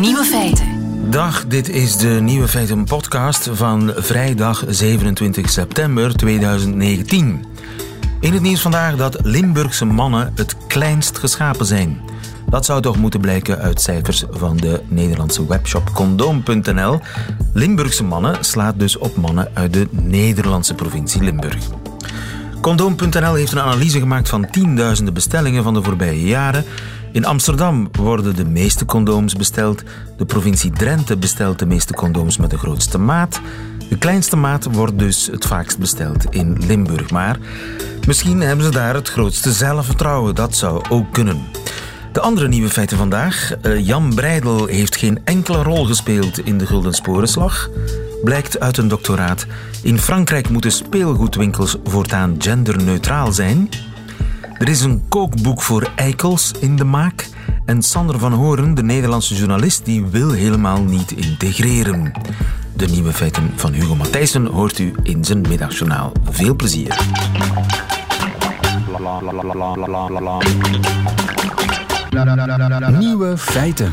Nieuwe feiten. Dag, dit is de Nieuwe Feiten podcast van vrijdag 27 september 2019. In het nieuws vandaag dat Limburgse mannen het kleinst geschapen zijn. Dat zou toch moeten blijken uit cijfers van de Nederlandse webshop condoom.nl. Limburgse mannen slaat dus op mannen uit de Nederlandse provincie Limburg. Condoom.nl heeft een analyse gemaakt van tienduizenden bestellingen van de voorbije jaren. In Amsterdam worden de meeste condooms besteld. De provincie Drenthe bestelt de meeste condooms met de grootste maat. De kleinste maat wordt dus het vaakst besteld in Limburg. Maar misschien hebben ze daar het grootste zelfvertrouwen. Dat zou ook kunnen. De andere nieuwe feiten vandaag. Eh, Jan Breidel heeft geen enkele rol gespeeld in de Gulden Sporenslag. Blijkt uit een doctoraat. In Frankrijk moeten speelgoedwinkels voortaan genderneutraal zijn. Er is een kookboek voor eikels in de maak. En Sander van Horen, de Nederlandse journalist, die wil helemaal niet integreren. De nieuwe feiten van Hugo Matthijssen hoort u in zijn middagjournaal. Veel plezier. Nieuwe feiten.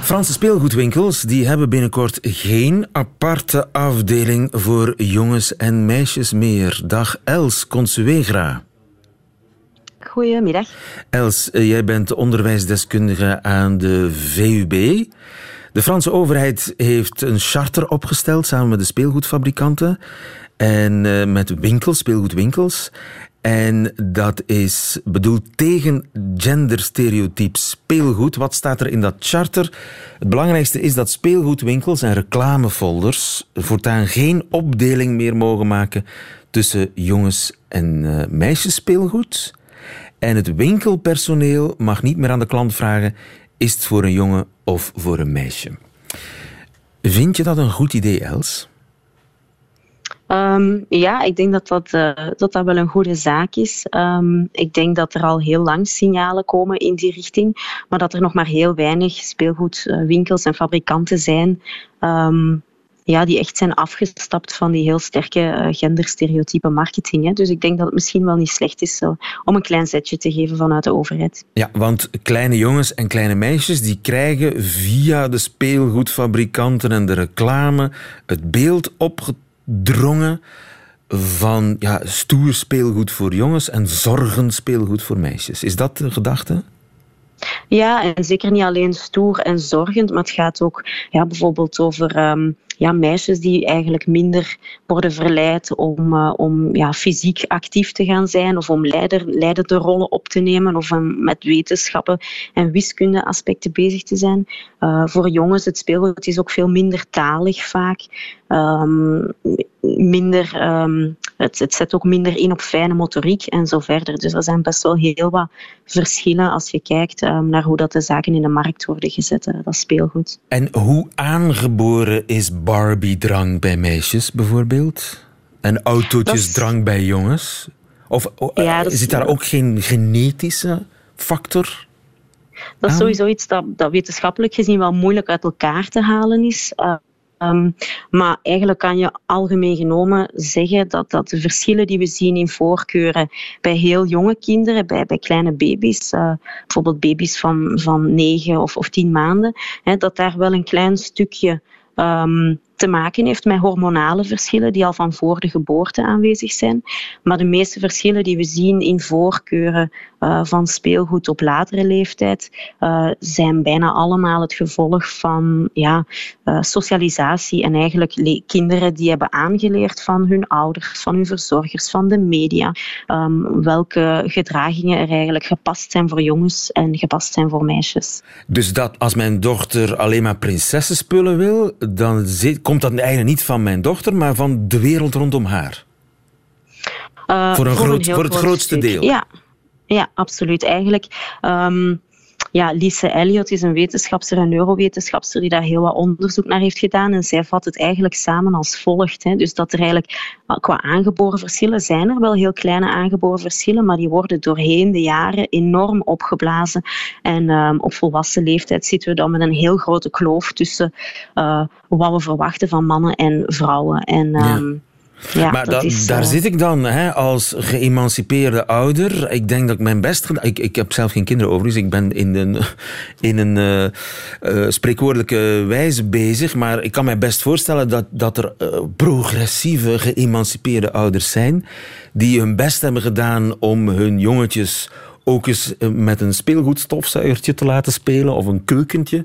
Franse speelgoedwinkels die hebben binnenkort geen aparte afdeling voor jongens en meisjes meer. Dag Els Consuegra. Goedemiddag. Els, eh, jij bent onderwijsdeskundige aan de VUB. De Franse overheid heeft een charter opgesteld samen met de speelgoedfabrikanten en uh, met winkels, speelgoedwinkels. En dat is bedoeld tegen genderstereotyp speelgoed. Wat staat er in dat charter? Het belangrijkste is dat speelgoedwinkels en reclamefolders voortaan geen opdeling meer mogen maken tussen jongens- en uh, meisjes speelgoed. En het winkelpersoneel mag niet meer aan de klant vragen: is het voor een jongen of voor een meisje? Vind je dat een goed idee, Els? Um, ja, ik denk dat dat, uh, dat dat wel een goede zaak is. Um, ik denk dat er al heel lang signalen komen in die richting, maar dat er nog maar heel weinig speelgoedwinkels en fabrikanten zijn um, ja, die echt zijn afgestapt van die heel sterke uh, genderstereotype marketing. Hè. Dus ik denk dat het misschien wel niet slecht is om een klein zetje te geven vanuit de overheid. Ja, want kleine jongens en kleine meisjes die krijgen via de speelgoedfabrikanten en de reclame het beeld opgedrongen van ja, stoer speelgoed voor jongens en zorgen speelgoed voor meisjes. Is dat de gedachte? Ja, en zeker niet alleen stoer en zorgend, maar het gaat ook ja, bijvoorbeeld over um, ja, meisjes die eigenlijk minder worden verleid om, uh, om ja, fysiek actief te gaan zijn of om leider, leidende rollen op te nemen of um, met wetenschappen en wiskunde aspecten bezig te zijn. Uh, voor jongens, het speelgoed is ook veel minder talig vaak. Um, minder, um, het, het zet ook minder in op fijne motoriek en zo verder. Dus er zijn best wel heel wat verschillen als je kijkt um, naar hoe dat de zaken in de markt worden gezet, dat speelgoed. En hoe aangeboren is Barbie-drang bij meisjes bijvoorbeeld? En autootjesdrang is... bij jongens? Of ja, zit is... daar ook geen genetische factor? Dat is sowieso iets dat, dat wetenschappelijk gezien wel moeilijk uit elkaar te halen is. Uh, Um, maar eigenlijk kan je algemeen genomen zeggen dat, dat de verschillen die we zien in voorkeuren bij heel jonge kinderen, bij, bij kleine baby's, uh, bijvoorbeeld baby's van, van 9 of, of 10 maanden, hè, dat daar wel een klein stukje um, te maken heeft met hormonale verschillen die al van voor de geboorte aanwezig zijn. Maar de meeste verschillen die we zien in voorkeuren uh, van speelgoed op latere leeftijd uh, zijn bijna allemaal het gevolg van ja, uh, socialisatie en eigenlijk kinderen die hebben aangeleerd van hun ouders, van hun verzorgers, van de media, um, welke gedragingen er eigenlijk gepast zijn voor jongens en gepast zijn voor meisjes. Dus dat als mijn dochter alleen maar prinsessenspullen wil, dan zit komt dat eigenlijk niet van mijn dochter, maar van de wereld rondom haar? Uh, voor, een voor, groot, een voor het grootste deel? Ja, ja absoluut. Eigenlijk... Um, ja, Lise Elliot is een wetenschapster, een neurowetenschapster, die daar heel wat onderzoek naar heeft gedaan. En zij vat het eigenlijk samen als volgt. Hè. Dus dat er eigenlijk qua aangeboren verschillen zijn er wel heel kleine aangeboren verschillen, maar die worden doorheen de jaren enorm opgeblazen. En um, op volwassen leeftijd zitten we dan met een heel grote kloof tussen uh, wat we verwachten van mannen en vrouwen. En, um, ja. Ja, maar dat is, daar uh... zit ik dan hè, als geëmancipeerde ouder. Ik denk dat ik mijn best gedaan... Ik, ik heb zelf geen kinderen overigens. Ik ben in een, in een uh, uh, spreekwoordelijke wijze bezig. Maar ik kan mij best voorstellen dat, dat er progressieve geëmancipeerde ouders zijn... die hun best hebben gedaan om hun jongetjes ook eens met een speelgoedstofzuigertje te laten spelen of een keukentje.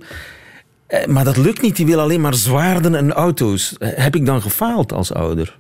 Maar dat lukt niet. Die wil alleen maar zwaarden en auto's. Heb ik dan gefaald als ouder?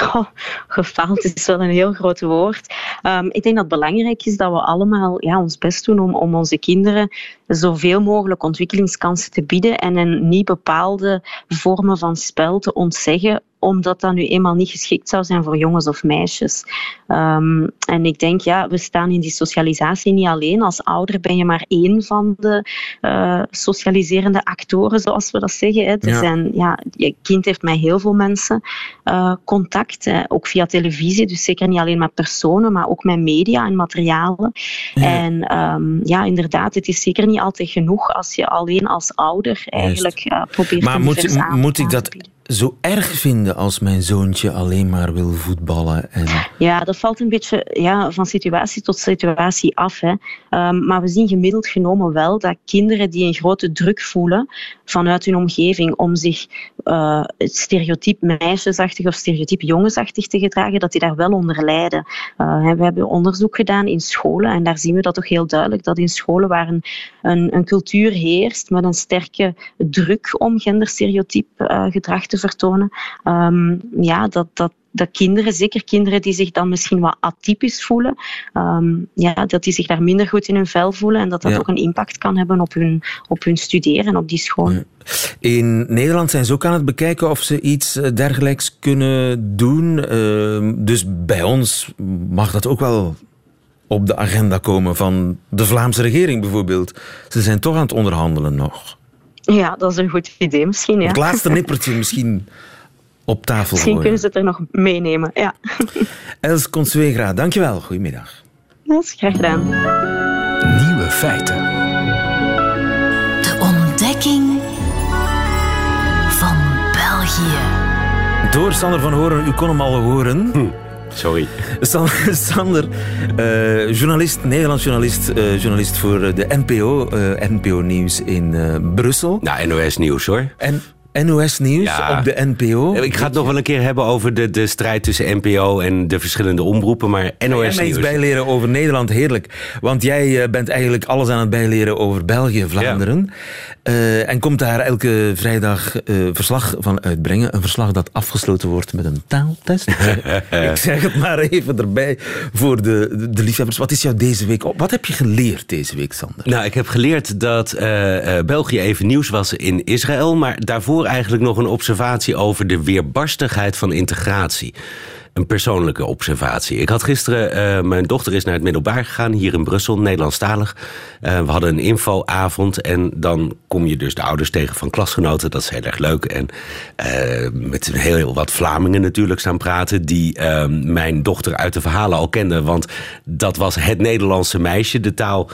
Oh, gefaald is wel een heel groot woord. Um, ik denk dat het belangrijk is dat we allemaal ja, ons best doen om, om onze kinderen zoveel mogelijk ontwikkelingskansen te bieden en hen niet bepaalde vormen van spel te ontzeggen omdat dat nu eenmaal niet geschikt zou zijn voor jongens of meisjes. Um, en ik denk, ja, we staan in die socialisatie niet alleen. Als ouder ben je maar één van de uh, socialiserende actoren, zoals we dat zeggen. Hè. Er ja. Zijn, ja, je kind heeft met heel veel mensen uh, contact, hè, ook via televisie. Dus zeker niet alleen met personen, maar ook met media en materialen. Ja. En um, ja, inderdaad, het is zeker niet altijd genoeg als je alleen als ouder eigenlijk uh, probeert maar te moet, moet ik dat zo erg vinden als mijn zoontje alleen maar wil voetballen? En... Ja, dat valt een beetje ja, van situatie tot situatie af. Hè. Um, maar we zien gemiddeld genomen wel dat kinderen die een grote druk voelen vanuit hun omgeving om zich uh, stereotyp meisjesachtig of stereotyp jongensachtig te gedragen, dat die daar wel onder lijden. Uh, we hebben onderzoek gedaan in scholen en daar zien we dat toch heel duidelijk, dat in scholen waar een, een, cultuur heerst met een sterke druk om genderstereotyp uh, gedrag te vertonen, um, ja, dat, dat, dat kinderen, zeker kinderen die zich dan misschien wat atypisch voelen, um, ja, dat die zich daar minder goed in hun vel voelen en dat dat ja. ook een impact kan hebben op hun, op hun studeren op die school. Ja. In Nederland zijn ze ook aan het bekijken of ze iets dergelijks kunnen doen. Uh, dus bij ons mag dat ook wel op de agenda komen van de Vlaamse regering bijvoorbeeld. Ze zijn toch aan het onderhandelen nog. Ja, dat is een goed idee misschien. Ja. Het laatste nippertje misschien op tafel Misschien gooien. kunnen ze het er nog meenemen, ja. Els Consuegra, dankjewel. Goedemiddag. Dat is graag gedaan. Nieuwe feiten. De ontdekking van België. Door Sander van Horen, u kon hem al horen. Hm. Sorry. Sander, uh, journalist, Nederlands journalist, uh, journalist voor de NPO, uh, NPO Nieuws in Brussel. Nou, NOS Nieuws hoor. En NOS Nieuws ja. op de NPO. Ik ga het nog wel een keer hebben over de, de strijd tussen NPO en de verschillende omroepen, maar NOS Nieuws. Iets bijleren over Nederland, heerlijk. Want jij bent eigenlijk alles aan het bijleren over België, Vlaanderen. Uh, en komt daar elke vrijdag uh, verslag van uitbrengen. Een verslag dat afgesloten wordt met een taaltest. Ik zeg het maar even erbij voor de, de liefhebbers. Wat is jou deze week op? Wat heb je geleerd deze week, Sander? Nou, ik heb geleerd dat uh, België even nieuws was in Israël, maar daarvoor eigenlijk nog een observatie over de weerbarstigheid van integratie. Een persoonlijke observatie. Ik had gisteren, uh, mijn dochter is naar het middelbaar gegaan, hier in Brussel, Nederlandstalig. Uh, we hadden een infoavond en dan kom je dus de ouders tegen van klasgenoten. Dat is heel erg leuk. En uh, met heel, heel wat Vlamingen natuurlijk staan praten, die mijn dochter uit de verhalen al kenden. Want dat was het Nederlandse meisje, de taal.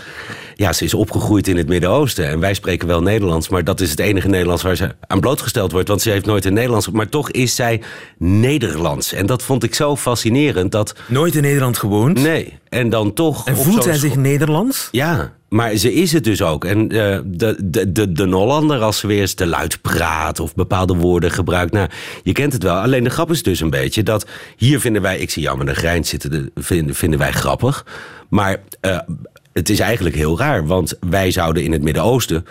Ja, ze is opgegroeid in het Midden-Oosten en wij spreken wel Nederlands, maar dat is het enige Nederlands waar ze aan blootgesteld wordt, want ze heeft nooit in Nederlands. Maar toch is zij Nederlands. En dat vond ik zo fascinerend dat. Nooit in Nederland gewoond? Nee. En dan toch. En voelt zij zich Nederlands? Ja, maar ze is het dus ook. En uh, de, de, de, de Nollander, als ze weer eens te luid praat of bepaalde woorden gebruikt. Nou, je kent het wel. Alleen de grap is dus een beetje dat hier vinden wij, ik zie Jan met een grijns zitten, de, vinden, vinden wij grappig. Maar uh, het is eigenlijk heel raar, want wij zouden in het Midden-Oosten.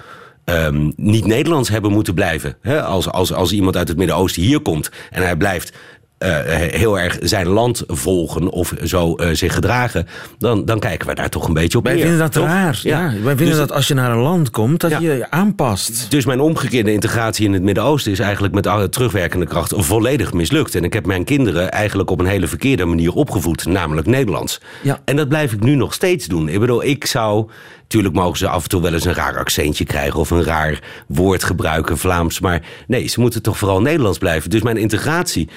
Um, niet Nederlands hebben moeten blijven. He, als, als, als iemand uit het Midden-Oosten hier komt en hij blijft uh, heel erg zijn land volgen of zo uh, zich gedragen, dan, dan kijken we daar toch een beetje op Wij neer, vinden dat toch? raar. Ja. ja. Wij vinden dus, dat als je naar een land komt, dat ja. je je aanpast. Dus mijn omgekeerde integratie in het Midden-Oosten is eigenlijk met alle terugwerkende kracht volledig mislukt. En ik heb mijn kinderen eigenlijk op een hele verkeerde manier opgevoed, namelijk Nederlands. Ja. En dat blijf ik nu nog steeds doen. Ik bedoel, ik zou Tuurlijk mogen ze af en toe wel eens een raar accentje krijgen of een raar woord gebruiken, Vlaams. Maar nee, ze moeten toch vooral Nederlands blijven. Dus mijn integratie,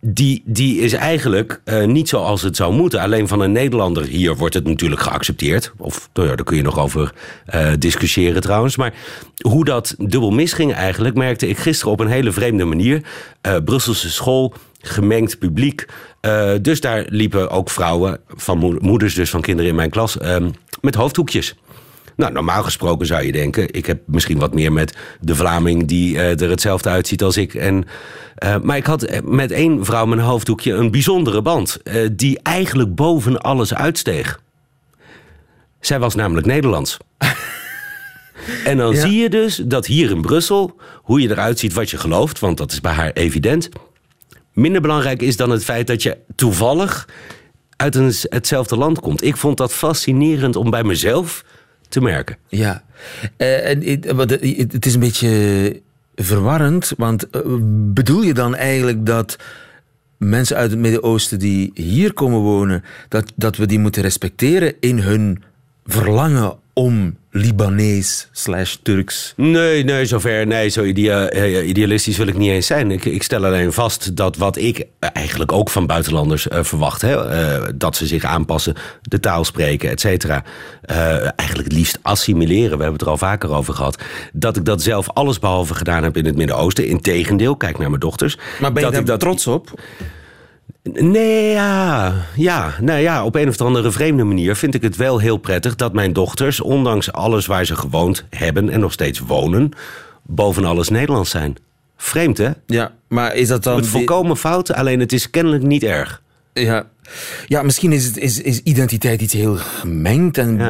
die, die is eigenlijk uh, niet zoals het zou moeten. Alleen van een Nederlander hier wordt het natuurlijk geaccepteerd. Of nou ja, daar kun je nog over uh, discussiëren trouwens. Maar hoe dat dubbel misging eigenlijk, merkte ik gisteren op een hele vreemde manier. Uh, Brusselse school gemengd publiek. Dus daar liepen ook vrouwen, van moeders dus van kinderen in mijn klas, uh, met hoofdhoekjes. Nou, normaal gesproken zou je denken, ik heb misschien wat meer met de Vlaming die uh, er hetzelfde uitziet als ik. En, maar ik had met één vrouw met een hoofdhoekje een bijzondere band, die eigenlijk boven alles uitsteeg. Zij was namelijk Nederlands. en dan zie je dus dat hier in Brussel, hoe je eruit ziet, wat je gelooft, want dat is bij haar evident. Minder belangrijk is dan het feit dat je toevallig uit een, hetzelfde land komt. Ik vond dat fascinerend om bij mezelf te merken. Ja, uh, en het is een beetje verwarrend, want uh, bedoel je dan eigenlijk dat mensen uit het Midden-Oosten die hier komen wonen, dat, dat we die moeten respecteren in hun verlangen om Libanees slash Turks? Nee, nee, zover. Nee, zo eh, idealistisch wil ik niet eens zijn. Ik, ik, stel alleen vast dat wat ik eigenlijk ook van buitenlanders uh, verwacht, hè, uh, dat ze zich aanpassen, de taal spreken, et cetera. Uh, eigenlijk het liefst assimileren. We hebben het er al vaker over gehad. Dat ik dat zelf allesbehalve gedaan heb in het Midden-Oosten. Integendeel, kijk naar mijn dochters. Maar ben je dat daar dat... trots op? Nee, ja. Ja, nou ja, op een of andere vreemde manier vind ik het wel heel prettig dat mijn dochters, ondanks alles waar ze gewoond hebben en nog steeds wonen, boven alles Nederlands zijn. Vreemd, hè? Ja, maar is dat dan... Het volkomen fout, alleen het is kennelijk niet erg. Ja, ja, misschien is, het, is, is identiteit iets heel gemengd. En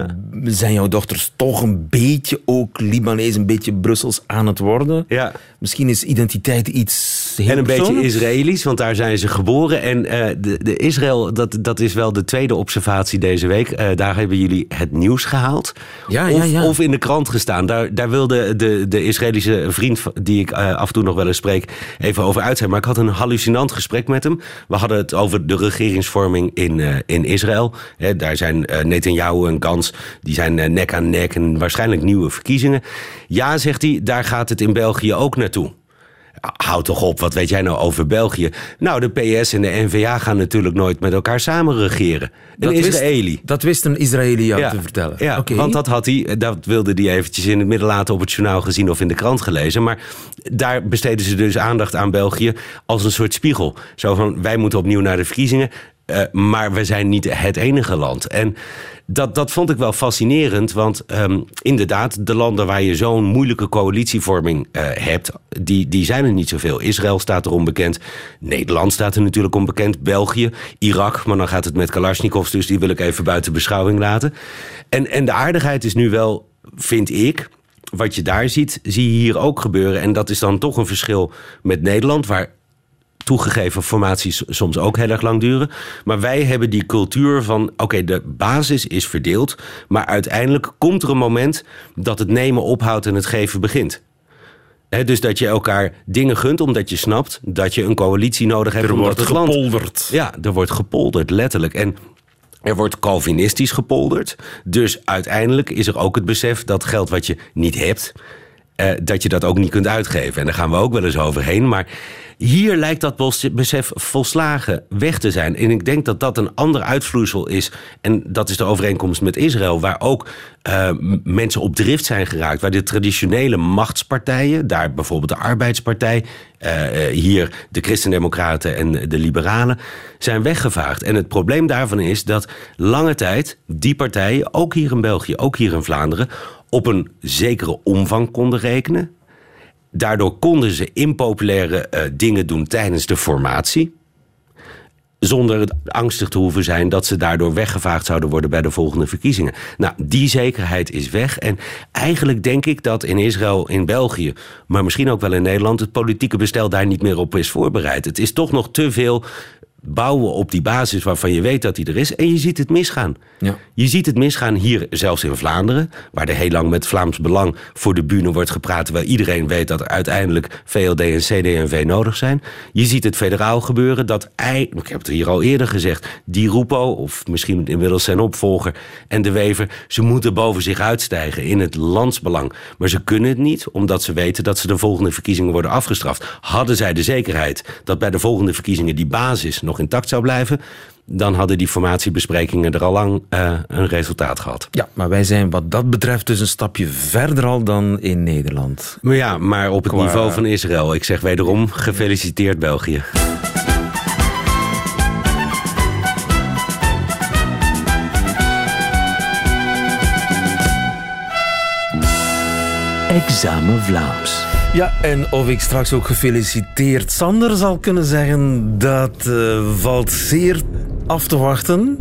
zijn jouw dochters toch een beetje ook Libanees, een beetje Brussels aan het worden? Ja. Misschien is identiteit iets heel En een beetje Israëlisch, want daar zijn ze geboren. En uh, de, de Israël, dat, dat is wel de tweede observatie deze week. Uh, daar hebben jullie het nieuws gehaald. Ja, of, ja, ja. of in de krant gestaan. Daar, daar wilde de, de Israëlische vriend die ik uh, af en toe nog wel eens spreek even over uit zijn. Maar ik had een hallucinant gesprek met hem. We hadden het over de regeringsvorming in, in Israël. He, daar zijn Netanyahu en Gans, die zijn nek aan nek en waarschijnlijk nieuwe verkiezingen. Ja, zegt hij, daar gaat het in België ook naartoe. Houd toch op, wat weet jij nou over België? Nou, de PS en de NVA gaan natuurlijk nooit met elkaar samen regeren. Een dat Israëli. Wist, dat wist een Israëli jou ja, te vertellen. Ja, okay. want dat, had hij, dat wilde hij eventjes in het midden laten op het journaal gezien of in de krant gelezen. Maar daar besteden ze dus aandacht aan België als een soort spiegel. Zo van, wij moeten opnieuw naar de verkiezingen. Uh, maar we zijn niet het enige land. En dat, dat vond ik wel fascinerend. Want um, inderdaad, de landen waar je zo'n moeilijke coalitievorming uh, hebt, die, die zijn er niet zoveel. Israël staat er onbekend. Nederland staat er natuurlijk onbekend. België, Irak, maar dan gaat het met Kalashnikovs, dus die wil ik even buiten beschouwing laten. En, en de aardigheid is nu wel, vind ik, wat je daar ziet, zie je hier ook gebeuren. En dat is dan toch een verschil met Nederland, waar toegegeven formaties soms ook heel erg lang duren. Maar wij hebben die cultuur van: oké, de basis is verdeeld. Maar uiteindelijk komt er een moment dat het nemen ophoudt en het geven begint. dus dat je elkaar dingen gunt omdat je snapt dat je een coalitie nodig hebt. Er omdat wordt het gepolderd. Ja, er wordt gepolderd, letterlijk. En er wordt Calvinistisch gepolderd. Dus uiteindelijk is er ook het besef dat geld wat je niet hebt, eh, dat je dat ook niet kunt uitgeven. En daar gaan we ook wel eens overheen. Maar hier lijkt dat besef volslagen weg te zijn. En ik denk dat dat een ander uitvloeisel is. En dat is de overeenkomst met Israël, waar ook uh, mensen op drift zijn geraakt. Waar de traditionele machtspartijen, daar bijvoorbeeld de Arbeidspartij, uh, hier de Christendemocraten en de Liberalen, zijn weggevaagd. En het probleem daarvan is dat lange tijd die partijen, ook hier in België, ook hier in Vlaanderen, op een zekere omvang konden rekenen. Daardoor konden ze impopulaire uh, dingen doen tijdens de formatie. Zonder angstig te hoeven zijn dat ze daardoor weggevaagd zouden worden bij de volgende verkiezingen. Nou, die zekerheid is weg. En eigenlijk denk ik dat in Israël, in België, maar misschien ook wel in Nederland, het politieke bestel daar niet meer op is voorbereid. Het is toch nog te veel bouwen op die basis waarvan je weet dat die er is. En je ziet het misgaan. Ja. Je ziet het misgaan hier, zelfs in Vlaanderen, waar er heel lang met Vlaams Belang voor de bühne wordt gepraat, terwijl iedereen weet dat er uiteindelijk VLD en CD&V nodig zijn. Je ziet het federaal gebeuren, dat ik heb het hier al eerder gezegd, die Rupo, of misschien inmiddels zijn opvolger, en de Wever, ze moeten boven zich uitstijgen in het landsbelang. Maar ze kunnen het niet, omdat ze weten dat ze de volgende verkiezingen worden afgestraft. Hadden zij de zekerheid dat bij de volgende verkiezingen die basis intact zou blijven dan hadden die formatiebesprekingen er al lang eh, een resultaat gehad. Ja, maar wij zijn wat dat betreft dus een stapje verder al dan in Nederland. Maar ja, maar op het niveau van Israël. Ik zeg wederom gefeliciteerd België. Examen Vlaams. Ja, en of ik straks ook gefeliciteerd Sander zal kunnen zeggen, dat uh, valt zeer af te wachten.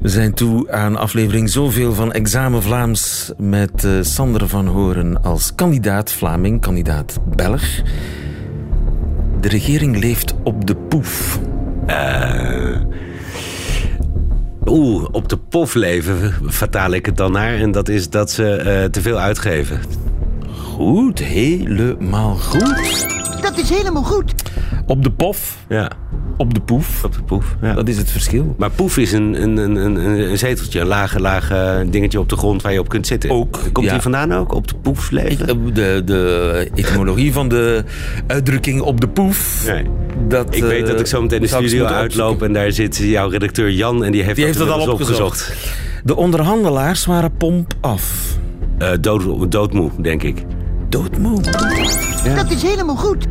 We zijn toe aan aflevering zoveel van Examen Vlaams met uh, Sander van Horen als kandidaat Vlaming, kandidaat Belg. De regering leeft op de poef. Uh, Oeh, op de pof leven vertaal ik het dan naar. En dat is dat ze te veel uitgeven. Goed, helemaal goed. Dat is helemaal goed. Op de pof. Ja. Op de poef. Op de poef, ja. Dat is het verschil. Maar poef is een, een, een, een, een zeteltje, een lage, lage dingetje op de grond waar je op kunt zitten. Ook. Komt ja. die vandaan ook? Op de poef leven? Ik, de, de etymologie van de uitdrukking op de poef. Nee. Dat, ik weet dat ik zo meteen de studio uitloop en daar zit jouw redacteur Jan en die heeft, die heeft dat, dat al opgezocht. opgezocht. De onderhandelaars waren pomp af. Uh, dood, doodmoe, denk ik. Doodmoe? Ja. Dat is helemaal goed.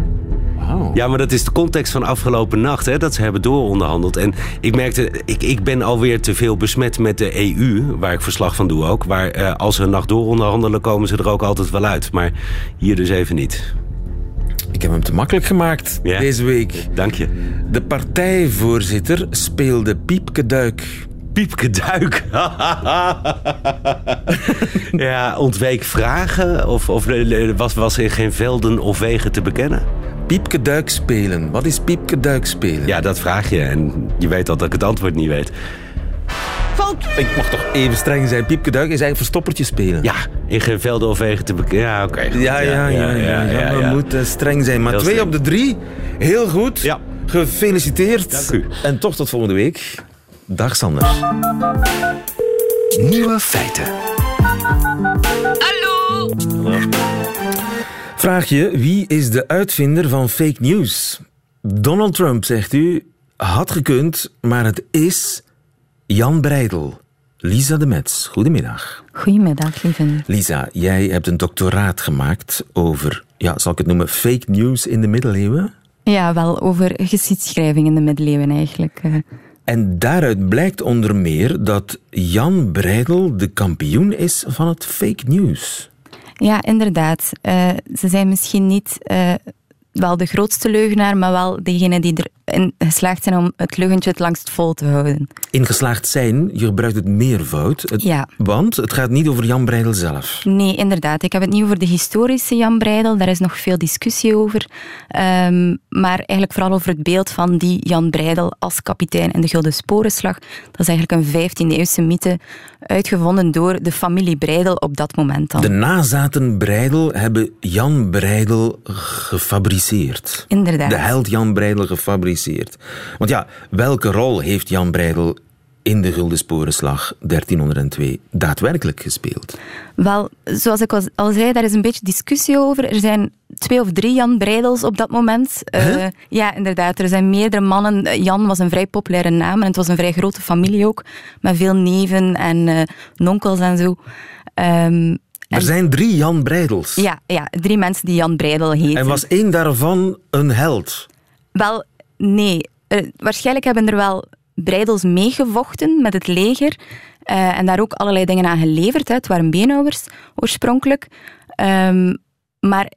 Wow. Ja, maar dat is de context van afgelopen nacht, hè, dat ze hebben dooronderhandeld. En ik merkte, ik, ik ben alweer te veel besmet met de EU, waar ik verslag van doe ook. Waar uh, als ze een nacht dooronderhandelen, komen ze er ook altijd wel uit. Maar hier dus even niet. Ik heb hem te makkelijk gemaakt ja? deze week. Dank je. De partijvoorzitter speelde Piepke Duik. Piepke Duik. ja, ontweek vragen? Of, of was, was er geen velden of wegen te bekennen? Piepke Duik spelen. Wat is Piepke Duik spelen? Ja, dat vraag je. En je weet al dat ik het antwoord niet weet. Fout! Ik mag toch even streng zijn. Piepke Duik is eigenlijk verstoppertje spelen. Ja, in geen velden of wegen te bekennen. Ja, oké. Okay, ja, ja, ja, ja, ja, ja, ja, We moeten streng zijn. Maar Heel twee streng. op de drie. Heel goed. Ja. Gefeliciteerd. Dank u. En toch tot volgende week. Dag Sander. Nieuwe feiten. Hallo. Hallo. Vraag je, wie is de uitvinder van fake news? Donald Trump, zegt u, had gekund, maar het is Jan Breidel. Lisa de Metz, goedemiddag. Goedemiddag, lieve. Lisa, jij hebt een doctoraat gemaakt over, ja, zal ik het noemen, fake news in de middeleeuwen? Ja, wel over geschiedschrijving in de middeleeuwen eigenlijk. Eh. En daaruit blijkt onder meer dat Jan Breidel de kampioen is van het fake news. Ja, inderdaad. Uh, ze zijn misschien niet uh, wel de grootste leugenaar, maar wel degene die erin geslaagd zijn om het leugentje het langst vol te houden. In geslaagd zijn, je gebruikt het meervoud. Het, ja. Want het gaat niet over Jan Breidel zelf. Nee, inderdaad. Ik heb het niet over de historische Jan Breidel. Daar is nog veel discussie over. Um, maar eigenlijk vooral over het beeld van die Jan Breidel als kapitein in de Gulden Sporenslag. Dat is eigenlijk een 15e-eeuwse mythe uitgevonden door de familie Breidel op dat moment dan. De nazaten Breidel hebben Jan Breidel gefabriceerd. Inderdaad. De held Jan Breidel gefabriceerd. Want ja, welke rol heeft Jan Breidel in de Gulden Sporenslag 1302 daadwerkelijk gespeeld? Wel, zoals ik al zei, daar is een beetje discussie over. Er zijn twee of drie Jan Breidels op dat moment. Huh? Uh, ja, inderdaad. Er zijn meerdere mannen. Jan was een vrij populaire naam en het was een vrij grote familie ook. Met veel neven en uh, nonkels en zo. Um, er zijn drie Jan Breidels. Ja, ja, drie mensen die Jan Breidel heten. En was één daarvan een held? Wel, nee. Uh, waarschijnlijk hebben er wel Breidels meegevochten met het leger. Uh, en daar ook allerlei dingen aan geleverd. Hè. Het waren beenhouwers oorspronkelijk. Um, maar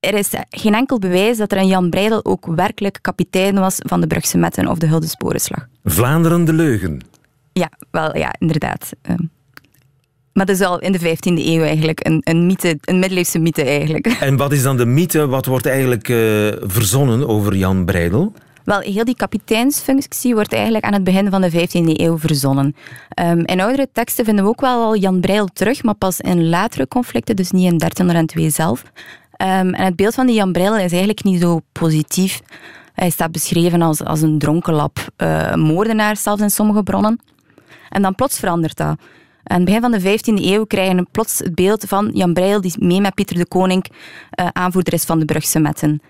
er is geen enkel bewijs dat er een Jan Breidel ook werkelijk kapitein was van de Brugse Metten of de Gulden Sporenslag. Vlaanderen de leugen. Ja, wel, ja, inderdaad. Um, maar dat is al in de 15e eeuw eigenlijk een, een mythe, een middeleeuwse mythe eigenlijk. En wat is dan de mythe? Wat wordt eigenlijk uh, verzonnen over Jan Breidel? Wel, heel die kapiteinsfunctie wordt eigenlijk aan het begin van de 15e eeuw verzonnen. Um, in oudere teksten vinden we ook wel al Jan Breidel terug, maar pas in latere conflicten, dus niet in 1302 zelf. Um, en het beeld van die Jan Breidel is eigenlijk niet zo positief. Hij staat beschreven als, als een dronkenlap, uh, moordenaar zelfs in sommige bronnen. En dan plots verandert dat. Aan het begin van de 15e eeuw krijgen we plots het beeld van Jan Breidel, die mee met Pieter de Koning uh, aanvoerder is van de Brugse Metten.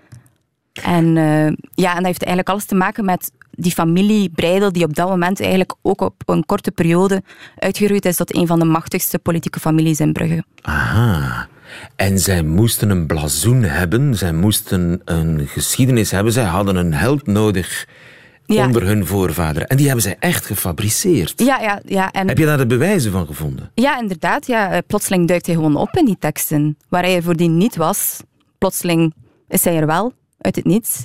En, uh, ja, en dat heeft eigenlijk alles te maken met die familie Breidel, die op dat moment eigenlijk ook op een korte periode uitgeroeid is tot een van de machtigste politieke families in Brugge. Aha. En zij moesten een blazoen hebben, zij moesten een geschiedenis hebben, zij hadden een held nodig Ja. onder hun voorvaderen. En die hebben zij echt gefabriceerd. Ja, ja, ja. En Heb je daar de bewijzen van gevonden? Ja, inderdaad. Ja. Eh, Plotseling duikt hij gewoon op in die teksten. Waar hij er voordien niet was, plotseling is hij er wel, uit het niets.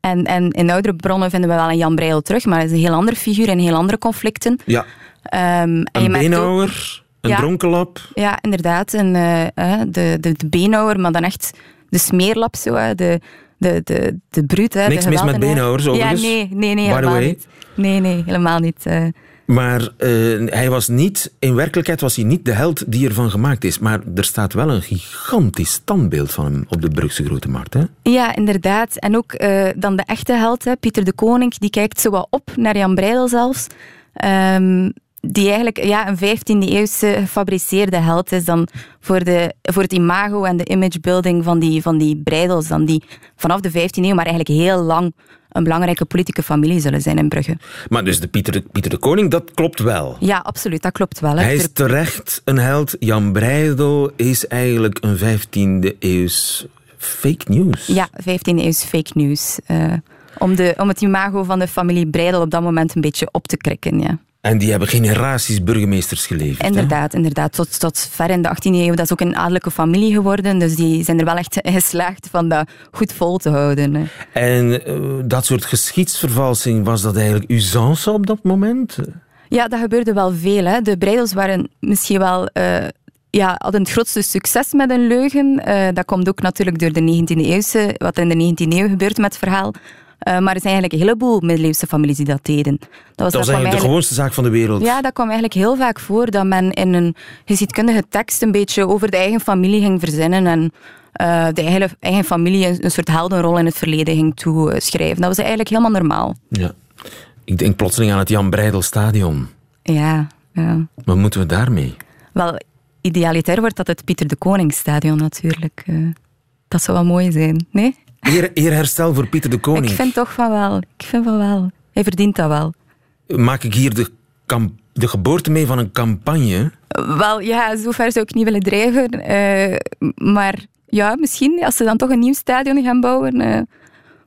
En, en in oudere bronnen vinden we wel een Jan Breil terug, maar hij is een heel andere figuur in heel andere conflicten. Ja, Ehm, een ook- beenhouwer, een Ja. dronkenlap. Ja, inderdaad. En, eh, eh, de, de, de beenhouwer, maar dan echt de smeerlap, zo, de, de, de, de bruut. Hè, Niks de mis met beenhouwers, Ja, overigens. nee, nee, nee the helemaal niet. Nee, nee, helemaal niet. eh. Maar eh, hij was niet, in werkelijkheid was hij niet de held die ervan gemaakt is. Maar er staat wel een gigantisch standbeeld van hem op de Brugse Grote Markt. Hè? Ja, inderdaad. En ook eh, dan de echte held, hè, Pieter de Koning, die kijkt zo wat op naar Jan Breidel zelfs. Ehm, die eigenlijk ja, een 15e-eeuwse gefabriceerde held is dan voor, de, voor het imago en de imagebuilding van die, van die Breidels, dan die vanaf de 15e eeuw, maar eigenlijk heel lang een belangrijke politieke familie zullen zijn in Brugge. Maar dus de Pieter, de Pieter de Koning, dat klopt wel. Ja, absoluut, dat klopt wel. hè. Hij is terecht een held. Jan Breidel is eigenlijk een 15e eeuws fake news. Ja, 15e-eeuws fake news. eh, om, de, om het imago van de familie Breidel op dat moment een beetje op te krikken, ja. En die hebben generaties burgemeesters geleverd. hè? Inderdaad, inderdaad. Tot, tot ver in de 18e eeuw. Dat is ook een adellijke familie geworden. Dus die zijn er wel echt geslaagd van dat goed vol te houden. hè. En eh, dat soort geschiedsvervalsing, was dat eigenlijk usance op dat moment? Ja, dat gebeurde wel veel. Hè. De Breidels waren misschien wel... eh, ja, hadden het grootste succes met een leugen. Eh, dat komt ook natuurlijk door de 19e eeuwse, wat in de 19e eeuw gebeurt met het verhaal. Eh, maar er zijn eigenlijk een heleboel middeleeuwse families die dat deden. Dat was, Dat was eigenlijk de gewoonste zaak van de wereld. Ja, dat kwam eigenlijk heel vaak voor dat men in een geschiedkundige tekst een beetje over de eigen familie ging verzinnen en eh, de eigen, eigen familie een, een soort heldenrol in het verleden ging toeschrijven. Dat was eigenlijk helemaal normaal. Ja. Ik denk plotseling aan het Jan Breidel Stadion. Ja, ja. Wat moeten we daarmee? Wel, idealiter wordt dat het Pieter de Koningsstadion natuurlijk. eh. dat zou wel mooi zijn, nee? Eer, eerherstel voor Pieter de Koning. Ik vind toch van wel. Ik vind van wel. Hij verdient dat wel. Maak ik hier de, de geboorte mee van een campagne? Wel, ja, zover zou ik niet willen drijven. eh, maar ja, misschien als ze dan toch een nieuw stadion gaan bouwen, eh,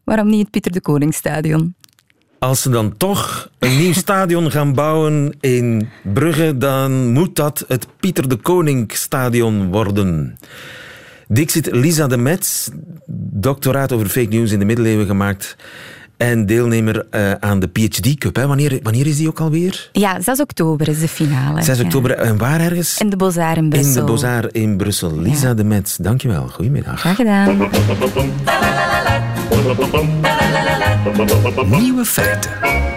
waarom niet het Pieter de Koning stadion? Als ze dan toch een nieuw stadion gaan bouwen in Brugge, dan moet dat het Pieter de Koning Stadion worden. Dixit Lisa de Metz, doctoraat over fake news in de middeleeuwen gemaakt en deelnemer eh, aan de PhD Cup. Hè. Wanneer, wanneer is die ook alweer? Ja, 6 oktober is de finale. 6 ja. oktober. En waar ergens? In de Bozar in Brussel. In de Bozar in Brussel. Lisa de Metz, dankjewel. Goedemiddag. Graag gedaan. Nieuwe feiten.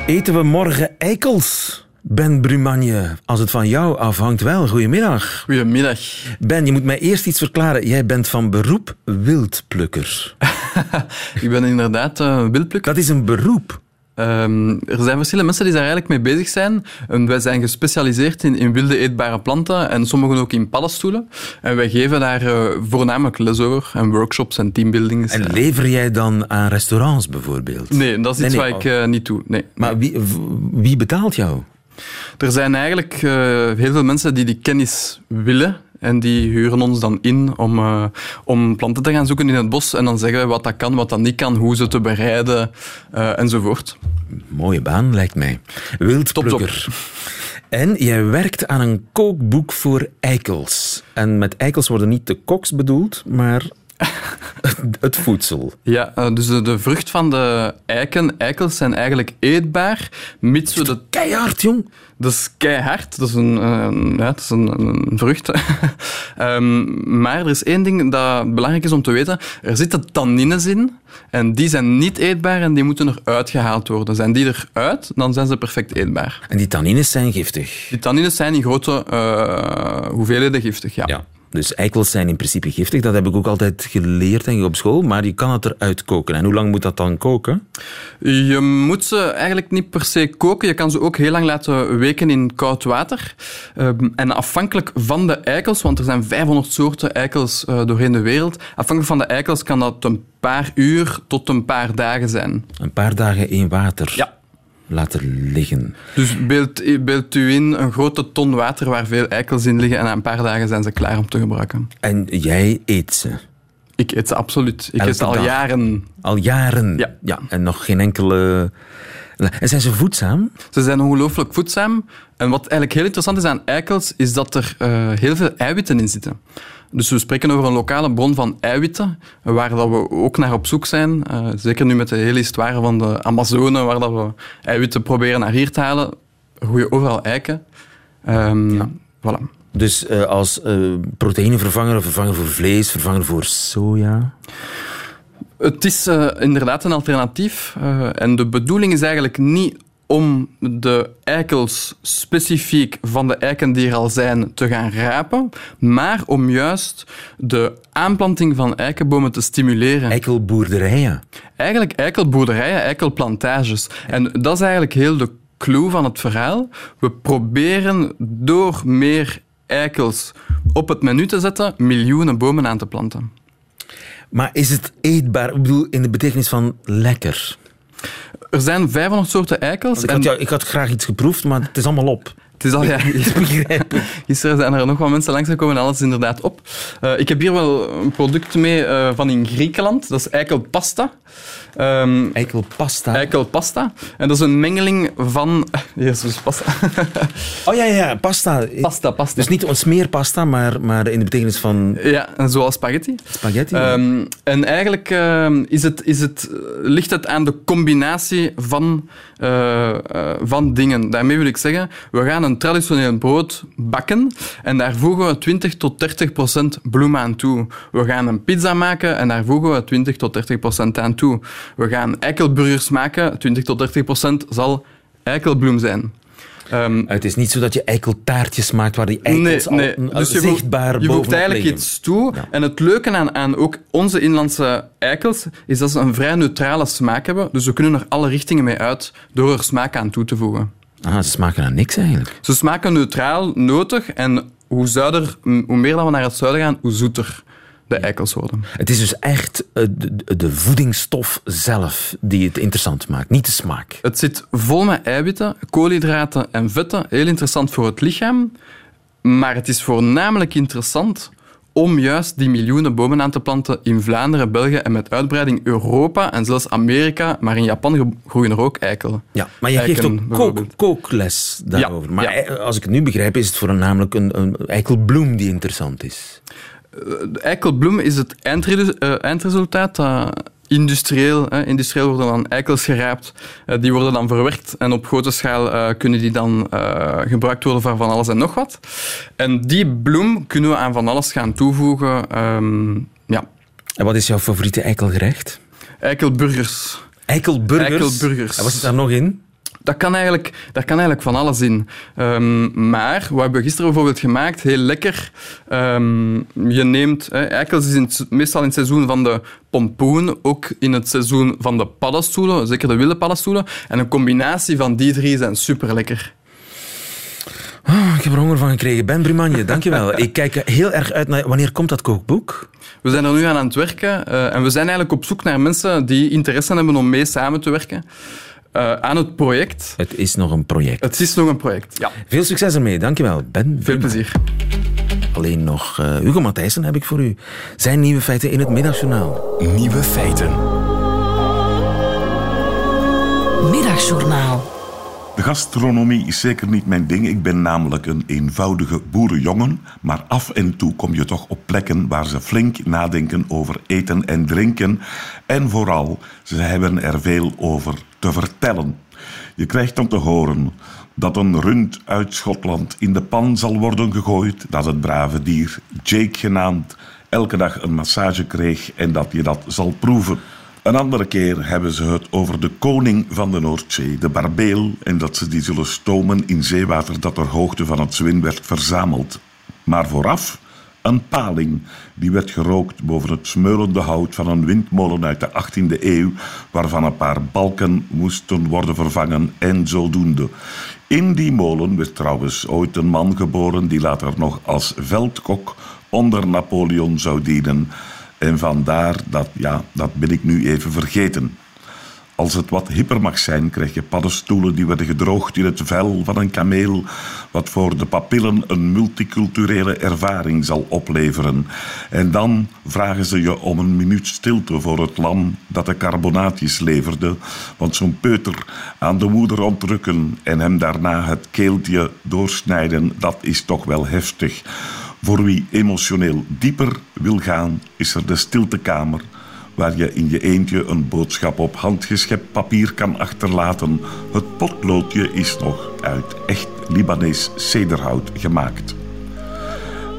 Eten we morgen eikels? Ben Brumagne, als het van jou afhangt wel. Goedemiddag. Goedemiddag. Ben, je moet mij eerst iets verklaren. Jij bent van beroep wildplukker. Ik ben inderdaad eh wildplukker. Dat is een beroep. Ehm, er zijn verschillende mensen die daar eigenlijk mee bezig zijn. En wij zijn gespecialiseerd in, in wilde eetbare planten en sommigen ook in paddenstoelen. En wij geven daar eh, voornamelijk les over en workshops en teambuildings. En lever jij dan aan restaurants bijvoorbeeld? Nee, dat is iets Nee, wat ik eh, niet doe. Nee. Maar wie, wie betaalt jou? Er zijn eigenlijk eh, heel veel mensen die die kennis willen. En die huren ons dan in om, eh, om planten te gaan zoeken in het bos. En dan zeggen wat dat kan, wat dat niet kan, hoe ze te bereiden eh, enzovoort. Mooie baan, lijkt mij. Wildplukker. En jij werkt aan een kookboek voor eikels. En met eikels worden niet de koks bedoeld, maar het voedsel. Ja, eh, dus de, de vrucht van de eiken, eikels zijn eigenlijk eetbaar, mits we de... Keihard, jong. Dat is keihard, dat is een, ja, dat is een, een vrucht. Ehm, maar er is één ding dat belangrijk is om te weten. Er zitten tannines in en die zijn niet eetbaar en die moeten eruit gehaald worden. Zijn die eruit, dan zijn ze perfect eetbaar. En die tannines zijn giftig. Die tannines zijn in grote eh, hoeveelheden giftig, ja. Ja. Dus eikels zijn in principe giftig. Dat heb ik ook altijd geleerd denk ik, op school. Maar je kan het eruit koken. En hoe lang moet dat dan koken? Je moet ze eigenlijk niet per se koken. Je kan ze ook heel lang laten weken in koud water. Ehm, en afhankelijk van de eikels, want er zijn 500 soorten eikels eh, doorheen de wereld. Afhankelijk van de eikels kan dat een paar uur tot een paar dagen zijn. Een paar dagen in water Ja. Laten liggen. Dus beeld, beeld u in een grote ton water waar veel eikels in liggen en na een paar dagen zijn ze klaar om te gebruiken. En jij eet ze. Ik eet ze absoluut. Ik Elke eet ze al dag? jaren. Al jaren? Ja. ja. En nog geen enkele... En zijn ze voedzaam? Ze zijn ongelooflijk voedzaam. En wat eigenlijk heel interessant is aan eikels, is dat er eh, heel veel eiwitten in zitten. Dus we spreken over een lokale bron van eiwitten, waar dat we ook naar op zoek zijn. Eh, zeker nu met de hele histoire van de Amazone, waar dat we eiwitten proberen naar hier te halen. Groeien overal eiken. Ehm, Voilà. Dus eh, als eh, proteïnevervanger, vervanger voor vlees, vervanger voor soja... Het is inderdaad een alternatief. en de bedoeling is eigenlijk niet om de eikels specifiek van de eiken die er al zijn te gaan rapen, maar om juist de aanplanting van eikenbomen te stimuleren. Eikelboerderijen. Eigenlijk eikelboerderijen, eikelplantages. En dat is eigenlijk heel de clue van het verhaal. We proberen door meer eikels op het menu te zetten, miljoenen bomen aan te planten. Maar is het eetbaar? Ik bedoel, in de betekenis van lekker. Er zijn 500 soorten eikels. Ik, had, ik had graag iets geproefd, maar het is allemaal op. Het is al, ja, gisteren zijn er nog wat mensen langsgekomen en alles is inderdaad op. Eh, ik heb hier wel een product mee eh, van in Griekenland. Dat is eikelpasta. Ehm Eikelpasta. eikelpasta. En dat is een mengeling van... Jezus, pasta. Oh ja, ja, pasta. pasta, pasta. Dus niet een smeerpasta, maar, maar in de betekenis van Ja, en zoals spaghetti. spaghetti. Ehm, en eigenlijk ehm, is het, is het, eh, ligt het aan de combinatie van, eh, eh, van dingen. Daarmee wil ik zeggen, we gaan een traditioneel brood bakken en daar voegen we 20 tot 30 procent bloem aan toe. We gaan een pizza maken en daar voegen we 20 tot 30 procent aan toe. We gaan eikelburgers maken, 20 tot 30 procent zal eikelbloem zijn. Ehm, het is niet zo dat je eikeltaartjes maakt waar die eikels al een- Dus je zichtbaar Je voegt eigenlijk liggen. iets toe. Ja. En het leuke aan, aan ook onze inlandse eikels is dat ze een vrij neutrale smaak hebben. Dus we kunnen er alle richtingen mee uit door er smaak aan toe te voegen. Ah, ze smaken naar niks eigenlijk. Ze smaken neutraal, notig en hoe, zuider, hoe meer dat we naar het zuiden gaan, hoe zoeter de eikels worden. Het is dus echt eh, de, voedingsstof zelf die het interessant maakt, niet de smaak. Het zit vol met eiwitten, koolhydraten en vetten. Heel interessant voor het lichaam. Maar het is voornamelijk interessant om juist die miljoenen bomen aan te planten in Vlaanderen, België en met uitbreiding Europa en zelfs Amerika. Maar in Japan groeien er ook eikel. Ja, maar je geeft ook kookles daarover. Ja, maar ja. eh, als ik het nu begrijp, is het voornamelijk een, een eikelbloem die interessant is. De eikelbloem is het eh, eindresultaat. dat industrieel, hè, industrieel worden dan eikels geraapt. Eh, die worden dan verwerkt en op grote schaal eh, kunnen die dan eh, gebruikt worden voor van alles en nog wat. En die bloem kunnen we aan van alles gaan toevoegen. Ehm, ja, En wat is jouw favoriete eikelgerecht? eikelburgers. Eikelburgers. Eikelburgers. En wat zit daar nog in? Dat kan eigenlijk, daar kan eigenlijk van alles in. Ehm, maar, wat hebben we gisteren bijvoorbeeld gemaakt? Heel lekker. Ehm, je neemt... Eikels is in het, meestal in het seizoen van de pompoen, ook in het seizoen van de paddenstoelen, zeker de wilde paddenstoelen. En een combinatie van die drie zijn super lekker. Oh, ik heb er honger van gekregen. Ben Brumanje, dankjewel. ik kijk heel erg uit naar... Wanneer komt dat kookboek? We zijn er nu aan aan het werken eh, en we zijn eigenlijk op zoek naar mensen die interesse hebben om mee samen te werken eh, aan het project. Het is nog een project. Het is nog een project, ja. Veel succes ermee, dankjewel. Ben Veel plezier. Alleen nog eh, Hugo Matthijssen heb ik voor u. Zijn nieuwe feiten in het middagjournaal. Nieuwe feiten. Middagjournaal. De gastronomie is zeker niet mijn ding. Ik ben namelijk een eenvoudige boerenjongen. Maar af en toe kom je toch op plekken waar ze flink nadenken over eten en drinken. En vooral, ze hebben er veel over te vertellen. Je krijgt dan te horen dat een rund uit Schotland in de pan zal worden gegooid. Dat het brave dier, Jake genaamd, elke dag een massage kreeg en dat je dat zal proeven. Een andere keer hebben ze het over de koning van de Noordzee, de barbeel, en dat ze die zullen stomen in zeewater dat ter hoogte van het zwin werd verzameld. Maar vooraf een paling, die werd gerookt boven het smeulende hout van een windmolen uit de 18e eeuw, waarvan een paar balken moesten worden vervangen en zodoende. In die molen werd trouwens ooit een man geboren die later nog als veldkok onder Napoleon zou dienen. En vandaar dat, ja, dat ben ik nu even vergeten. Als het wat hipper mag zijn, krijg je paddenstoelen die werden gedroogd in het vel van een kameel, wat voor de papillen een multiculturele ervaring zal opleveren. En dan vragen ze je om een minuut stilte voor het lam dat de carbonaatjes leverde, want zo'n peuter aan de moeder ontrukken en hem daarna het keeltje doorsnijden, dat is toch wel heftig. Voor wie emotioneel dieper wil gaan, is er de stiltekamer waar je in je eentje een boodschap op handgeschept papier kan achterlaten. Het potloodje is nog uit echt Libanees cederhout gemaakt.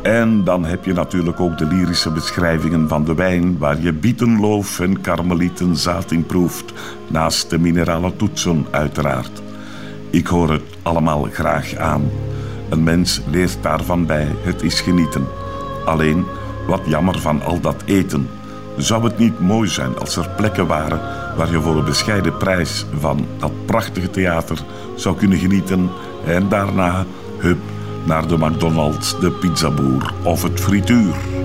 En dan heb je natuurlijk ook de lyrische beschrijvingen van de wijn, waar je bietenloof en karmelietenzaad in proeft, naast de minerale toetsen uiteraard. Ik hoor het allemaal graag aan. Een mens leert daarvan bij, het is genieten. Alleen, wat jammer van al dat eten. Zou het niet mooi zijn als er plekken waren waar je voor een bescheiden prijs van dat prachtige theater zou kunnen genieten en daarna, hup, naar de McDonald's, de pizzaboer of het frituur?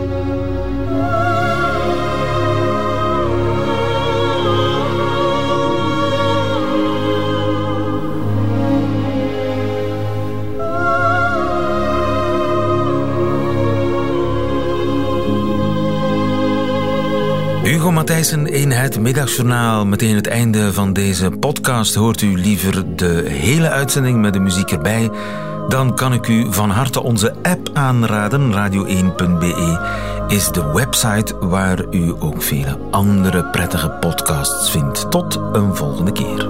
Hugo Matthijssen in het middagjournaal. Meteen het einde van deze podcast. Hoort u liever de hele uitzending met de muziek erbij? Dan kan ik u van harte onze app aanraden. Radio1.be is de website waar u ook vele andere prettige podcasts vindt. Tot een volgende keer.